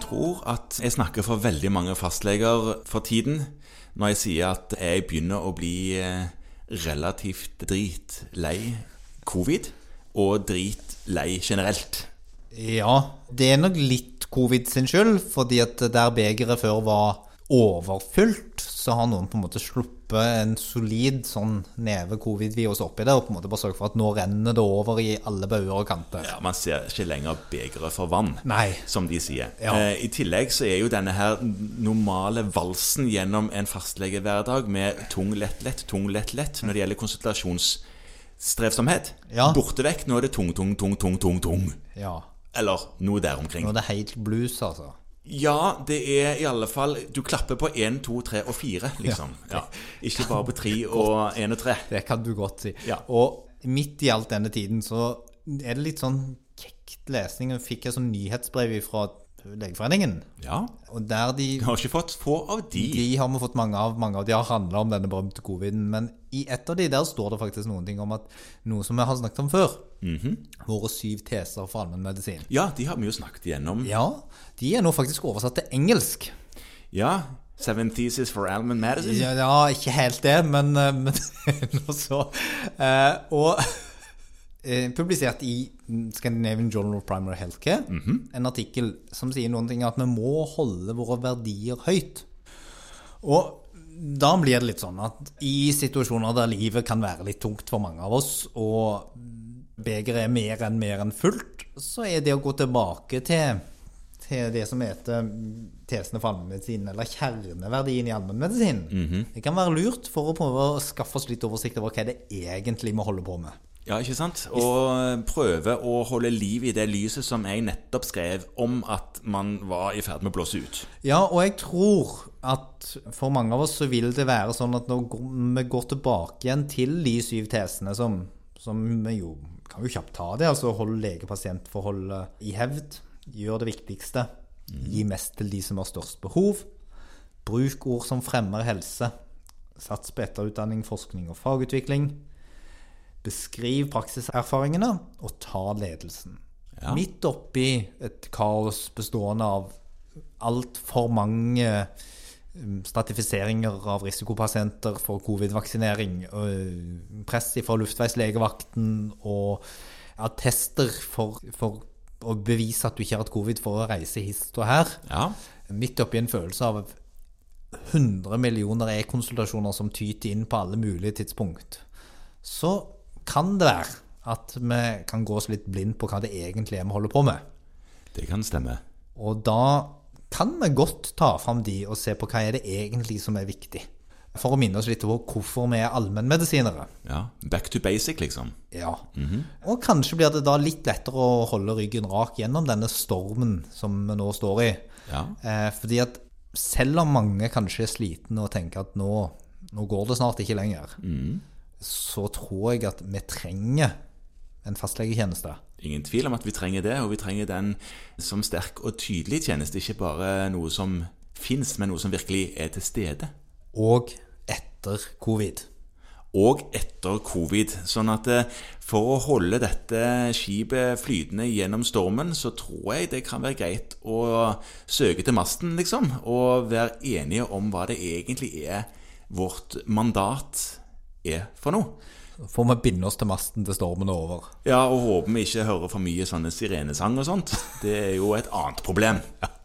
jeg tror at jeg snakker for veldig mange fastleger for tiden når jeg sier at jeg begynner å bli eh, relativt dritlei covid, og dritlei generelt. Ja, det er nok litt covid sin skyld, fordi at der begeret før var overfylt, så har noen på en måte sluppet en solid sånn neve covid-virus oppi det, og på en måte bare sørget for at nå renner det over i alle bauger og kanter. Ja, Man ser ikke lenger begeret for vann, Nei. som de sier. Ja. Eh, I tillegg så er jo denne her normale valsen gjennom en fastlegehverdag med tung, lett, lett, tung, lett, lett når det gjelder konsultasjonsstrevsomhet, Ja. borte vekk. Nå er det tung, tung, tung, tung, tung, tung. Ja. Eller noe der omkring. Nå er det helt blues, altså. Ja, det er i alle fall Du klapper på én, to, tre og fire, liksom. Ja. Ikke bare på tre og én og tre. Det kan du godt si. Ja. Og midt i alt denne tiden så er det litt sånn kjekt lesning. Jeg fikk et sånn nyhetsbrev fra Legeforeningen, Ja. og der de vi har ikke fått få av de. De har vi fått mange av. Mange av de har handla om denne berømte coviden. Men i et av de der står det faktisk noen ting om at noe som vi har snakket om før. Våre syv teser for allmennmedisin. Ja, de har vi jo snakket igjennom. Ja, de er nå faktisk oversatt til engelsk. Ja. Seven Thesis for Alman Madison. Ja, ja ikke helt det, men, eh, men så. Eh, og eh, publisert i Scandinavian Journal of Primary Healthcare. En artikkel som sier noen ting at vi må holde våre verdier høyt. Og da blir det litt sånn at i situasjoner der livet kan være litt tungt for mange av oss, og begeret er mer enn mer enn fullt, så er det å gå tilbake til, til det som heter tesene for allmennmedisin, eller kjerneverdien i allmennmedisin. Det kan være lurt for å prøve å skaffe oss litt oversikt over hva det egentlig vi holder på med. Ja, ikke sant? Og prøve å holde liv i det lyset som jeg nettopp skrev om at man var i ferd med å blåse ut. Ja, og jeg tror at for mange av oss så vil det være sånn at når vi går tilbake igjen til de syv tesene som, som vi jo kan jo kjapt ta det, altså holde lege-pasient-forholdet i hevd, gjør det viktigste, gi mest til de som har størst behov, bruk ord som fremmer helse, sats på etterutdanning, forskning og fagutvikling, beskriv praksiserfaringene og ta ledelsen. Ja. Midt oppi et kaos bestående av altfor mange um, stratifiseringer av risikopasienter for covid-vaksinering, press fra luftveislegevakten og attester for, for å bevise at du ikke har hatt covid for å reise hist og her. Ja. Midt oppi en følelse av 100 millioner e-konsultasjoner som tyter inn på alle mulige tidspunkt, så kan det være at vi kan gå oss litt blind på hva det egentlig er vi holder på med. Det kan stemme. Og da kan vi godt ta fram de og se på hva er det egentlig som er viktig. For å minne oss litt på hvorfor vi er allmennmedisinere. Ja. Back to basic, liksom. Ja. Og kanskje blir det da litt lettere å holde ryggen rak gjennom denne stormen som vi nå står i. Ja. Eh, fordi at selv om mange kanskje er slitne og tenker at nå, nå går det snart ikke lenger, så tror jeg at vi trenger en fastlegetjeneste. Ingen tvil om at vi trenger det, og vi trenger den som sterk og tydelig tjeneste. Ikke bare noe som fins, men noe som virkelig er til stede. Og etter covid. Og etter covid. Sånn at eh, for å holde dette skipet flytende gjennom stormen, så tror jeg det kan være greit å søke til masten, liksom. Og være enige om hva det egentlig er vårt mandat er for noe. Får vi binde oss til masten til stormen er over. Ja, og håper vi ikke hører for mye sånne sirenesang og sånt. Det er jo et annet problem.